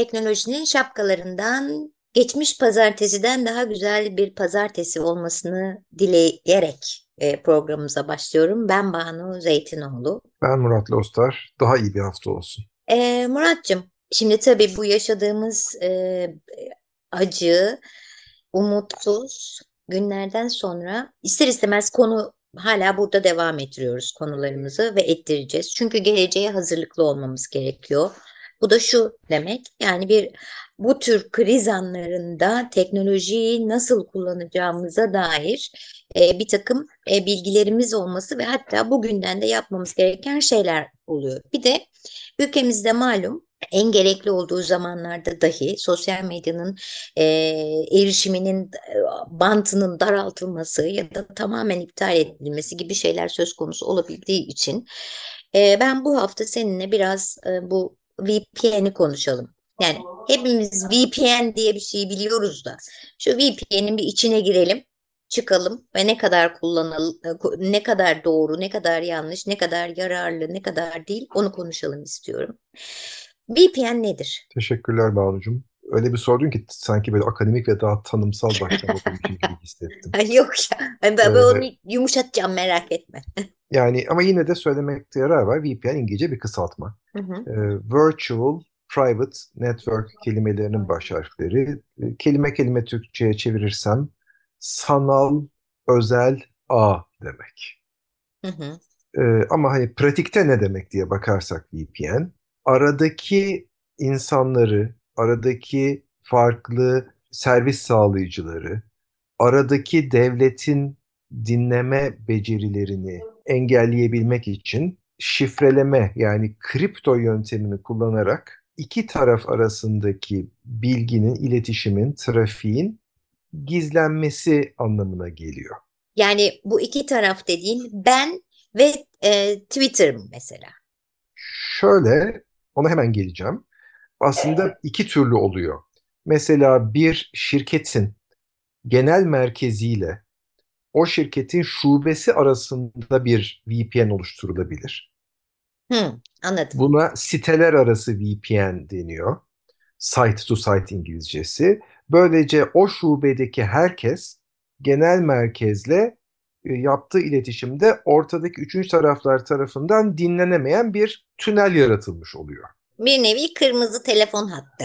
Teknolojinin şapkalarından geçmiş pazartesiden daha güzel bir pazartesi olmasını dileyerek e, programımıza başlıyorum. Ben Banu Zeytinoğlu. Ben Murat Lostar. Daha iyi bir hafta olsun. E, Murat'cığım, şimdi tabii bu yaşadığımız e, acı, umutsuz günlerden sonra ister istemez konu hala burada devam ettiriyoruz konularımızı ve ettireceğiz. Çünkü geleceğe hazırlıklı olmamız gerekiyor. Bu da şu demek yani bir bu tür kriz anlarında teknolojiyi nasıl kullanacağımıza dair e, bir takım e, bilgilerimiz olması ve hatta bugünden de yapmamız gereken şeyler oluyor. Bir de ülkemizde malum en gerekli olduğu zamanlarda dahi sosyal medyanın e, erişiminin e, bantının daraltılması ya da tamamen iptal edilmesi gibi şeyler söz konusu olabildiği için e, ben bu hafta seninle biraz e, bu VPN'i konuşalım. Yani hepimiz VPN diye bir şey biliyoruz da şu VPN'in bir içine girelim, çıkalım ve ne kadar kullanıl ne kadar doğru, ne kadar yanlış, ne kadar yararlı, ne kadar değil onu konuşalım istiyorum. VPN nedir? Teşekkürler Banu'cum. Öyle bir sordun ki sanki böyle akademik ve daha tanımsal başlamak için gibi hissettim. Yok ya. Ben, ben ee, onu yumuşatacağım merak etme. Yani ama yine de söylemekte yarar var. VPN İngilizce bir kısaltma. Hı hı. E, Virtual Private Network kelimelerinin baş harfleri. E, kelime kelime Türkçe'ye çevirirsem sanal özel ağ demek. Hı hı. E, ama hani pratikte ne demek diye bakarsak VPN, aradaki insanları, aradaki farklı servis sağlayıcıları, aradaki devletin dinleme becerilerini engelleyebilmek için şifreleme yani kripto yöntemini kullanarak iki taraf arasındaki bilginin, iletişimin, trafiğin gizlenmesi anlamına geliyor. Yani bu iki taraf dediğin ben ve e, Twitter mesela. Şöyle, ona hemen geleceğim. Aslında iki türlü oluyor. Mesela bir şirketin genel merkeziyle o şirketin şubesi arasında bir VPN oluşturulabilir. Hmm, anladım. Buna siteler arası VPN deniyor. Site to site İngilizcesi. Böylece o şubedeki herkes genel merkezle e, yaptığı iletişimde ortadaki üçüncü taraflar tarafından dinlenemeyen bir tünel yaratılmış oluyor. Bir nevi kırmızı telefon hattı.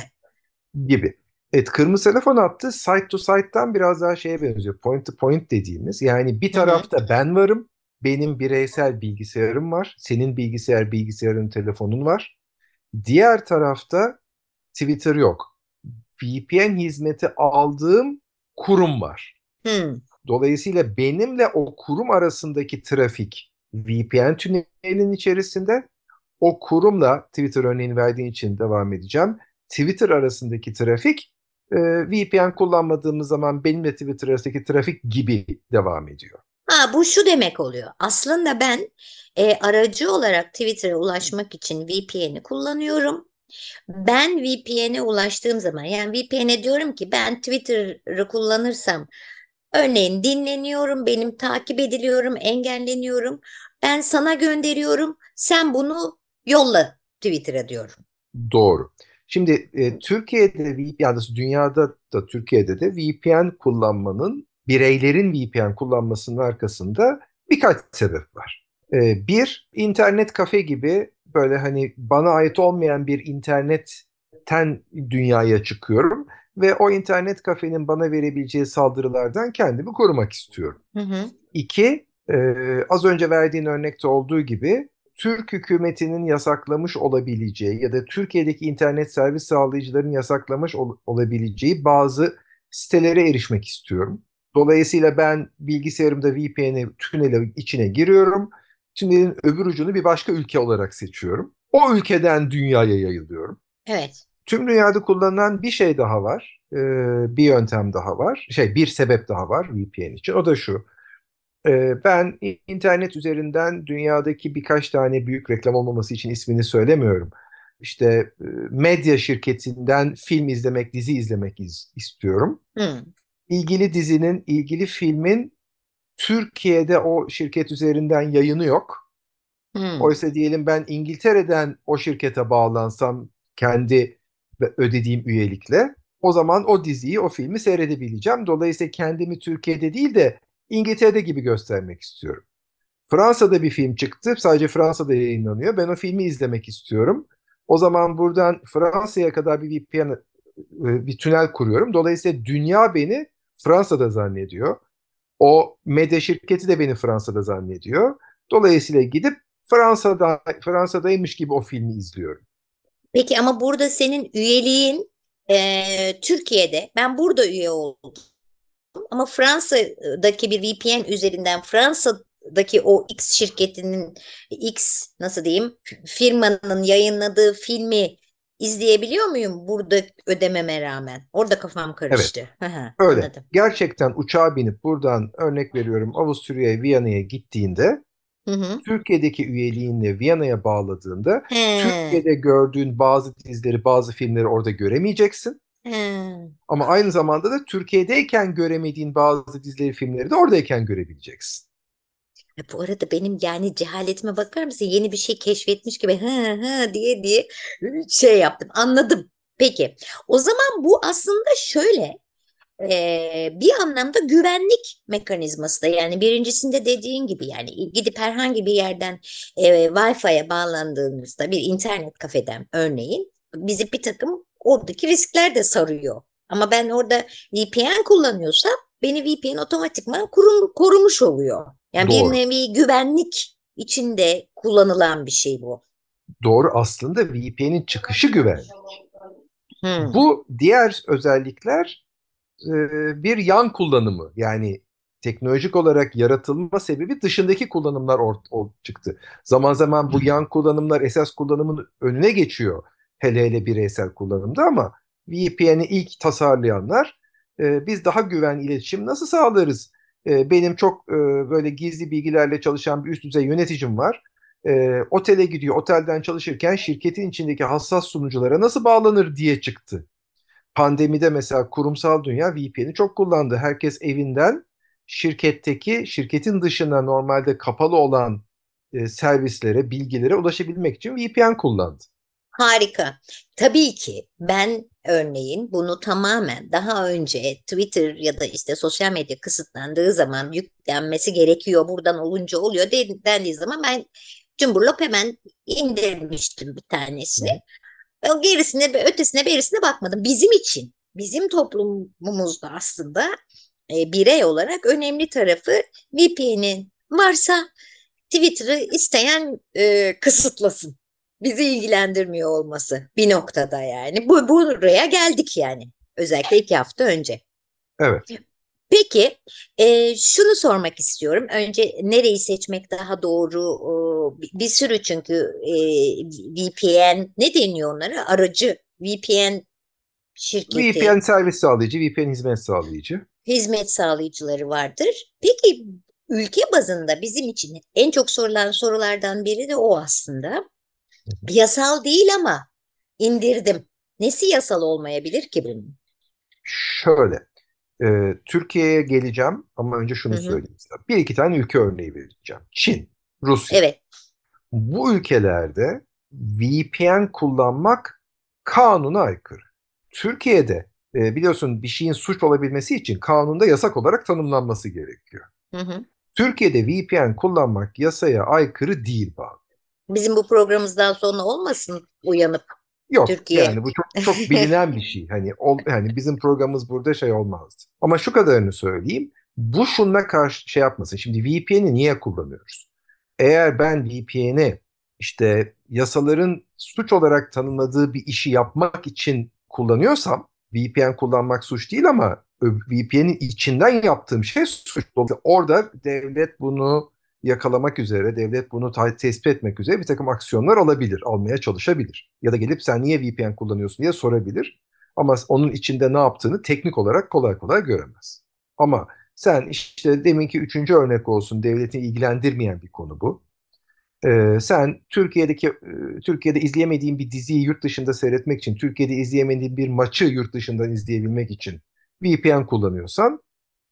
Gibi. Evet kırmızı telefon hattı site to site'dan biraz daha şeye benziyor. Point to point dediğimiz. Yani bir tarafta Hı-hı. ben varım. Benim bireysel bilgisayarım var. Senin bilgisayar, bilgisayarın, telefonun var. Diğer tarafta Twitter yok. VPN hizmeti aldığım kurum var. Hı. Dolayısıyla benimle o kurum arasındaki trafik VPN tünelinin içerisinde o kurumla Twitter örneğini verdiğin için devam edeceğim. Twitter arasındaki trafik e, VPN kullanmadığımız zaman benimle Twitter arasındaki trafik gibi devam ediyor. Ha, bu şu demek oluyor. Aslında ben e, aracı olarak Twitter'a ulaşmak için VPN'i kullanıyorum. Ben VPN'e ulaştığım zaman yani VPN'e diyorum ki ben Twitter'ı kullanırsam örneğin dinleniyorum, benim takip ediliyorum, engelleniyorum. Ben sana gönderiyorum, sen bunu yolla Twitter'a diyorum. Doğru. Şimdi e, Türkiye'de yani dünyada da Türkiye'de de VPN kullanmanın bireylerin VPN kullanmasının arkasında birkaç sebep var. E, bir, internet kafe gibi böyle hani bana ait olmayan bir internetten dünyaya çıkıyorum ve o internet kafenin bana verebileceği saldırılardan kendimi korumak istiyorum. Hı hı. İki, e, az önce verdiğin örnekte olduğu gibi Türk hükümetinin yasaklamış olabileceği ya da Türkiye'deki internet servis sağlayıcıların yasaklamış ol, olabileceği bazı sitelere erişmek istiyorum. Dolayısıyla ben bilgisayarımda VPN'e, tünele içine giriyorum. Tünelin öbür ucunu bir başka ülke olarak seçiyorum. O ülkeden dünyaya yayılıyorum. Evet. Tüm dünyada kullanılan bir şey daha var. Ee, bir yöntem daha var. Şey bir sebep daha var VPN için. O da şu. Ee, ben internet üzerinden dünyadaki birkaç tane büyük reklam olmaması için ismini söylemiyorum. İşte e, medya şirketinden film izlemek, dizi izlemek iz istiyorum. Hmm. İlgili dizinin, ilgili filmin Türkiye'de o şirket üzerinden yayını yok. Hmm. Oysa diyelim ben İngiltere'den o şirkete bağlansam kendi ödediğim üyelikle o zaman o diziyi, o filmi seyredebileceğim. Dolayısıyla kendimi Türkiye'de değil de İngiltere'de gibi göstermek istiyorum. Fransa'da bir film çıktı. Sadece Fransa'da yayınlanıyor. Ben o filmi izlemek istiyorum. O zaman buradan Fransa'ya kadar bir VPN e, bir tünel kuruyorum. Dolayısıyla dünya beni Fransa'da zannediyor. O medya şirketi de beni Fransa'da zannediyor. Dolayısıyla gidip Fransa'da Fransa'daymış gibi o filmi izliyorum. Peki ama burada senin üyeliğin e, Türkiye'de. Ben burada üye oldum. Ama Fransa'daki bir VPN üzerinden Fransa'daki o X şirketinin X nasıl diyeyim firmanın yayınladığı filmi izleyebiliyor muyum burada ödememe rağmen? Orada kafam karıştı. Evet. Öyle. Anladım. Gerçekten uçağa binip buradan örnek veriyorum Avusturya'ya, Viyana'ya gittiğinde Hı hı. Türkiye'deki üyeliğinle Viyana'ya bağladığında He. Türkiye'de gördüğün bazı dizileri, bazı filmleri orada göremeyeceksin. He. Ama aynı zamanda da Türkiye'deyken göremediğin bazı dizileri, filmleri de oradayken görebileceksin. Ya bu arada benim yani cehaletime bakar mısın? Yeni bir şey keşfetmiş gibi hı hı diye diye şey yaptım. Anladım. Peki. O zaman bu aslında şöyle e, bir anlamda güvenlik mekanizması da yani birincisinde dediğin gibi yani gidip herhangi bir yerden e, Wi-Fi'ye bağlandığımızda bir internet kafeden örneğin bizi bir takım oradaki riskler de sarıyor. Ama ben orada VPN kullanıyorsam beni VPN otomatikman kurum, korumuş oluyor. Yani Doğru. bir nevi güvenlik içinde kullanılan bir şey bu. Doğru aslında VPN'in çıkışı güvenlik. Hmm. Bu diğer özellikler e, bir yan kullanımı yani teknolojik olarak yaratılma sebebi dışındaki kullanımlar or, or çıktı. Zaman zaman bu yan kullanımlar esas kullanımın önüne geçiyor. Hele hele bireysel kullanımda ama VPN'i ilk tasarlayanlar e, biz daha güvenli iletişim nasıl sağlarız? E, benim çok e, böyle gizli bilgilerle çalışan bir üst düzey yöneticim var. E, otele gidiyor, otelden çalışırken şirketin içindeki hassas sunuculara nasıl bağlanır diye çıktı. Pandemide mesela kurumsal dünya VPN'i çok kullandı. Herkes evinden şirketteki, şirketin dışında normalde kapalı olan e, servislere, bilgilere ulaşabilmek için VPN kullandı. Harika. Tabii ki ben örneğin bunu tamamen daha önce Twitter ya da işte sosyal medya kısıtlandığı zaman yüklenmesi gerekiyor. Buradan olunca oluyor dendiği zaman ben Cumburlop hemen indirmiştim bir tanesini. O gerisine ötesine berisine bakmadım. Bizim için, bizim toplumumuzda aslında e, birey olarak önemli tarafı VPN'in varsa Twitter'ı isteyen e, kısıtlasın bizi ilgilendirmiyor olması bir noktada yani. Bu buraya geldik yani. Özellikle iki hafta önce. Evet. Peki e, şunu sormak istiyorum. Önce nereyi seçmek daha doğru? E, bir sürü çünkü e, VPN ne deniyor onlara? Aracı VPN şirketi. VPN servis sağlayıcı, VPN hizmet sağlayıcı. Hizmet sağlayıcıları vardır. Peki ülke bazında bizim için en çok sorulan sorulardan biri de o aslında. Yasal değil ama indirdim. Nesi yasal olmayabilir ki bunun? Şöyle, e, Türkiye'ye geleceğim ama önce şunu Hı-hı. söyleyeyim size. Bir iki tane ülke örneği vereceğim. Çin, Rusya. Evet. Bu ülkelerde VPN kullanmak kanuna aykırı. Türkiye'de e, biliyorsun bir şeyin suç olabilmesi için kanunda yasak olarak tanımlanması gerekiyor. Hı hı. Türkiye'de VPN kullanmak yasaya aykırı değil bazı. Bizim bu programımızdan sonra olmasın uyanıp Yok Türkiye. yani bu çok çok bilinen bir şey. Hani ol, yani bizim programımız burada şey olmazdı. Ama şu kadarını söyleyeyim. Bu şunla karşı şey yapmasın. Şimdi VPN'i niye kullanıyoruz? Eğer ben VPN'i işte yasaların suç olarak tanımladığı bir işi yapmak için kullanıyorsam VPN kullanmak suç değil ama VPN'in içinden yaptığım şey suç. Orada devlet bunu yakalamak üzere, devlet bunu tespit etmek üzere bir takım aksiyonlar alabilir, almaya çalışabilir. Ya da gelip sen niye VPN kullanıyorsun diye sorabilir. Ama onun içinde ne yaptığını teknik olarak kolay kolay göremez. Ama sen işte deminki üçüncü örnek olsun devletin ilgilendirmeyen bir konu bu. Ee, sen Türkiye'deki Türkiye'de izleyemediğin bir diziyi yurt dışında seyretmek için, Türkiye'de izleyemediğin bir maçı yurt dışından izleyebilmek için VPN kullanıyorsan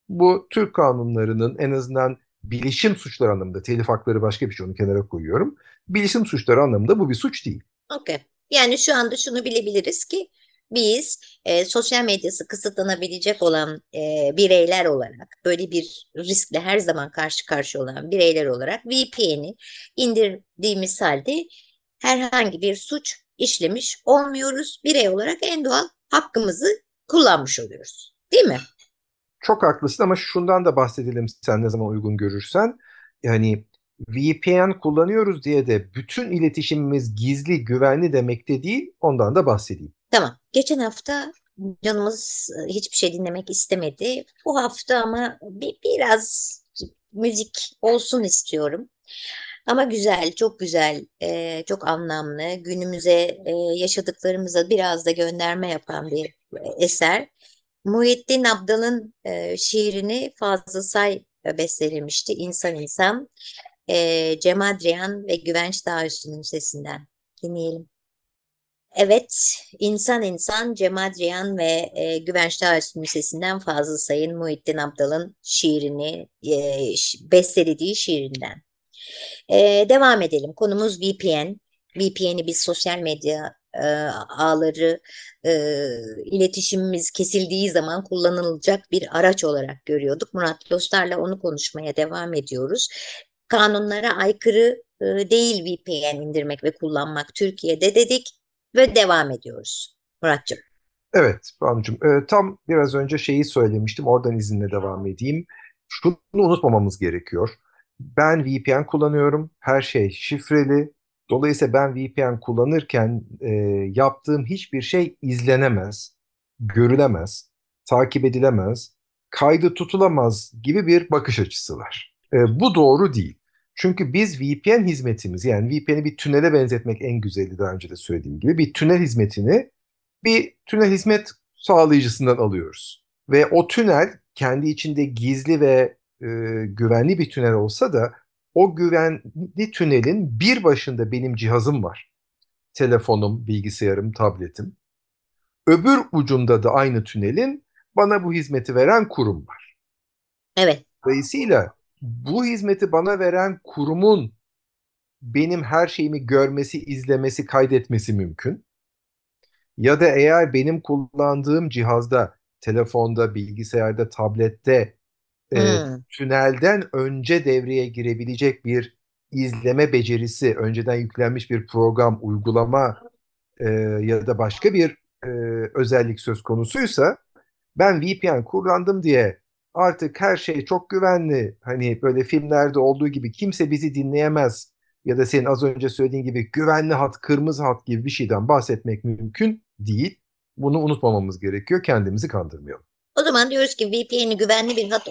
bu Türk kanunlarının en azından bilişim suçları anlamında, telif hakları başka bir şey onu kenara koyuyorum. Bilişim suçları anlamında bu bir suç değil. Okey. Yani şu anda şunu bilebiliriz ki biz e, sosyal medyası kısıtlanabilecek olan e, bireyler olarak böyle bir riskle her zaman karşı karşıya olan bireyler olarak VPN'i indirdiğimiz halde herhangi bir suç işlemiş olmuyoruz. Birey olarak en doğal hakkımızı kullanmış oluyoruz. Değil mi? Çok haklısın ama şundan da bahsedelim sen ne zaman uygun görürsen. Yani VPN kullanıyoruz diye de bütün iletişimimiz gizli, güvenli demek de değil. Ondan da bahsedeyim. Tamam. Geçen hafta canımız e, hiçbir şey dinlemek istemedi. Bu hafta ama bir, biraz müzik olsun istiyorum. Ama güzel, çok güzel, e, çok anlamlı, günümüze e, yaşadıklarımıza biraz da gönderme yapan bir eser. Muhyiddin Abdal'ın e, şiirini Fazıl Say bestelemişti. İnsan İnsan. E, Cem Adrian ve Güvenç Dağüstü'nün sesinden dinleyelim. Evet, İnsan İnsan, Cem Adrian ve e, Güvenç Dağüstü'nün sesinden Fazıl Say'ın Muhyiddin Abdal'ın şiirini, e, bestelediği şiirinden. E, devam edelim. Konumuz VPN. VPN'i biz sosyal medya e, ağları e, iletişimimiz kesildiği zaman kullanılacak bir araç olarak görüyorduk. Murat Dostlar'la onu konuşmaya devam ediyoruz. Kanunlara aykırı e, değil VPN indirmek ve kullanmak Türkiye'de dedik ve devam ediyoruz. Muratcığım. Evet Banu'cum e, tam biraz önce şeyi söylemiştim oradan izinle devam edeyim. Şunu unutmamamız gerekiyor. Ben VPN kullanıyorum. Her şey şifreli. Dolayısıyla ben VPN kullanırken e, yaptığım hiçbir şey izlenemez, görülemez, takip edilemez, kaydı tutulamaz gibi bir bakış açısı var. E, bu doğru değil. Çünkü biz VPN hizmetimiz yani VPN'i bir tünele benzetmek en güzeli daha önce de söylediğim gibi bir tünel hizmetini bir tünel hizmet sağlayıcısından alıyoruz. Ve o tünel kendi içinde gizli ve e, güvenli bir tünel olsa da o güvenli tünelin bir başında benim cihazım var. Telefonum, bilgisayarım, tabletim. Öbür ucunda da aynı tünelin bana bu hizmeti veren kurum var. Evet. Dolayısıyla bu hizmeti bana veren kurumun benim her şeyimi görmesi, izlemesi, kaydetmesi mümkün. Ya da eğer benim kullandığım cihazda, telefonda, bilgisayarda, tablette e, tünelden önce devreye girebilecek bir izleme becerisi, önceden yüklenmiş bir program, uygulama e, ya da başka bir e, özellik söz konusuysa ben VPN kullandım diye artık her şey çok güvenli. Hani böyle filmlerde olduğu gibi kimse bizi dinleyemez ya da senin az önce söylediğin gibi güvenli hat, kırmızı hat gibi bir şeyden bahsetmek mümkün değil. Bunu unutmamamız gerekiyor. Kendimizi kandırmayalım. O zaman diyoruz ki VPN'i güvenli bir hat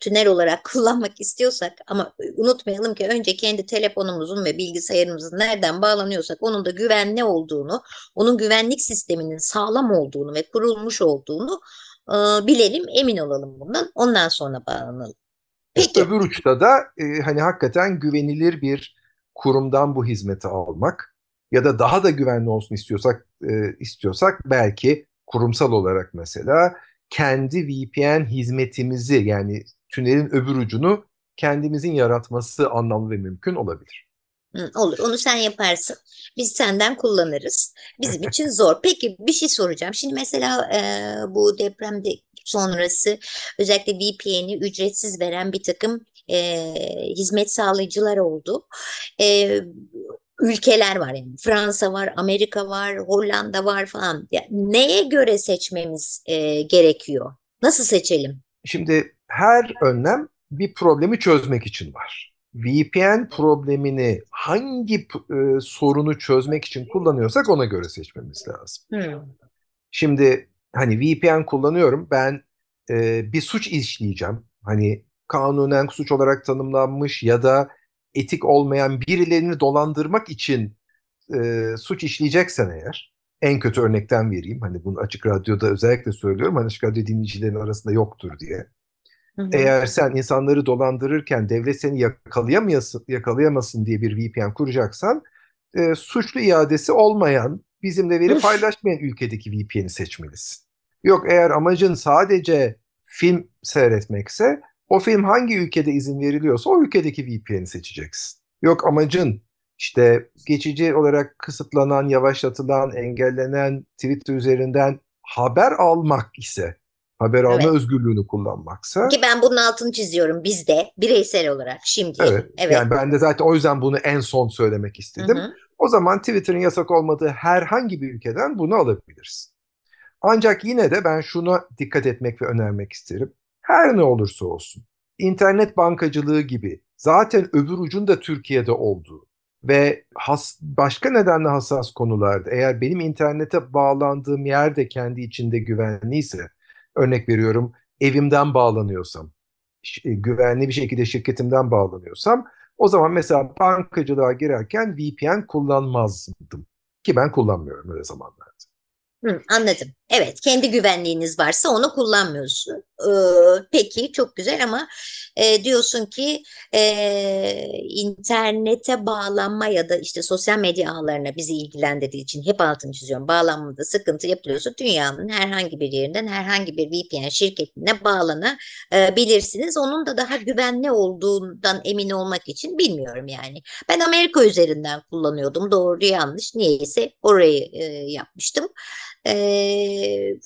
tünel olarak kullanmak istiyorsak ama unutmayalım ki önce kendi telefonumuzun ve bilgisayarımızın nereden bağlanıyorsak onun da güvenli olduğunu, onun güvenlik sisteminin sağlam olduğunu ve kurulmuş olduğunu e, bilelim, emin olalım bundan. Ondan sonra bağlanalım. Peki. Öbür uçta da e, hani hakikaten güvenilir bir kurumdan bu hizmeti almak ya da daha da güvenli olsun istiyorsak e, istiyorsak belki kurumsal olarak mesela kendi VPN hizmetimizi yani tünelin öbür ucunu kendimizin yaratması anlamlı ve mümkün olabilir. olur onu sen yaparsın. Biz senden kullanırız. Bizim için zor. Peki bir şey soracağım. Şimdi mesela e, bu depremde sonrası özellikle VPN'i ücretsiz veren bir takım e, hizmet sağlayıcılar oldu. E, ülkeler var yani Fransa var, Amerika var, Hollanda var falan. Yani neye göre seçmemiz e, gerekiyor? Nasıl seçelim? Şimdi her önlem bir problemi çözmek için var. VPN problemini hangi e, sorunu çözmek için kullanıyorsak ona göre seçmemiz lazım. Hmm. Şimdi hani VPN kullanıyorum ben e, bir suç işleyeceğim. Hani kanunen suç olarak tanımlanmış ya da etik olmayan birilerini dolandırmak için e, suç işleyeceksen eğer en kötü örnekten vereyim. Hani bunu açık radyoda özellikle söylüyorum. Hani açık radyo dinleyicilerin arasında yoktur diye. Hı hı. Eğer sen insanları dolandırırken devlet seni yakalayamayasın, yakalayamasın diye bir VPN kuracaksan e, suçlu iadesi olmayan, bizimle veri paylaşmayan ülkedeki VPN'i seçmelisin. Yok eğer amacın sadece film seyretmekse o film hangi ülkede izin veriliyorsa o ülkedeki VPN'i seçeceksin. Yok amacın işte geçici olarak kısıtlanan, yavaşlatılan, engellenen Twitter üzerinden haber almak ise haber alma evet. özgürlüğünü kullanmaksa. Ki ben bunun altını çiziyorum bizde bireysel olarak şimdi. Evet. evet. Yani ben de zaten o yüzden bunu en son söylemek istedim. Hı hı. O zaman Twitter'ın yasak olmadığı herhangi bir ülkeden bunu alabilirsin. Ancak yine de ben şuna dikkat etmek ve önermek isterim. Her ne olursa olsun internet bankacılığı gibi zaten öbür ucun da Türkiye'de olduğu ve has, başka nedenle hassas konularda eğer benim internete bağlandığım yer de kendi içinde güvenliyse örnek veriyorum evimden bağlanıyorsam e, güvenli bir şekilde şirketimden bağlanıyorsam o zaman mesela bankacılığa girerken VPN kullanmazdım ki ben kullanmıyorum öyle zamanlarda. Hı, anladım. Evet, kendi güvenliğiniz varsa onu kullanmıyorsun. Ee, peki, çok güzel ama e, diyorsun ki e, internete bağlanma ya da işte sosyal medya ağlarına bizi ilgilendirdiği için hep altını çiziyorum. Bağlanmada sıkıntı yapılıyorsa dünyanın herhangi bir yerinden herhangi bir VPN şirketine bağlanabilirsiniz. Onun da daha güvenli olduğundan emin olmak için bilmiyorum yani. Ben Amerika üzerinden kullanıyordum. Doğru yanlış niyeyse orayı e, yapmıştım e,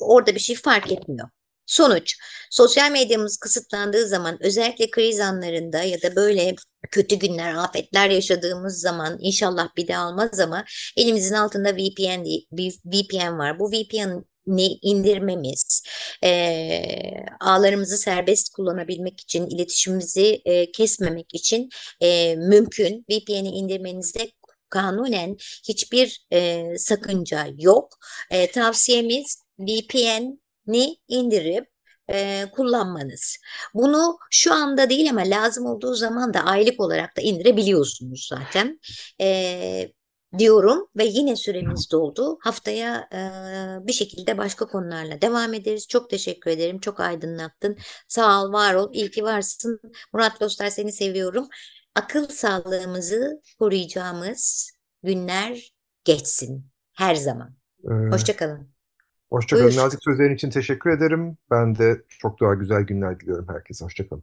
orada bir şey fark etmiyor. Sonuç, sosyal medyamız kısıtlandığı zaman özellikle kriz anlarında ya da böyle kötü günler, afetler yaşadığımız zaman inşallah bir daha almaz ama elimizin altında VPN, VPN var. Bu VPN'i indirmemiz, e, ağlarımızı serbest kullanabilmek için, iletişimimizi e, kesmemek için e, mümkün. VPN'i indirmenizde kanunen hiçbir e, sakınca yok. E, tavsiyemiz VPN'i indirip e, kullanmanız. Bunu şu anda değil ama lazım olduğu zaman da aylık olarak da indirebiliyorsunuz zaten. E, diyorum ve yine süremiz doldu. Haftaya e, bir şekilde başka konularla devam ederiz. Çok teşekkür ederim. Çok aydınlattın. Sağ ol, var ol. İyi ki varsın. Murat Dostlar seni seviyorum akıl sağlığımızı koruyacağımız günler geçsin her zaman. Ee, Hoşçakalın. Hoşçakalın. Nazik sözlerin için teşekkür ederim. Ben de çok daha güzel günler diliyorum herkese. Hoşçakalın.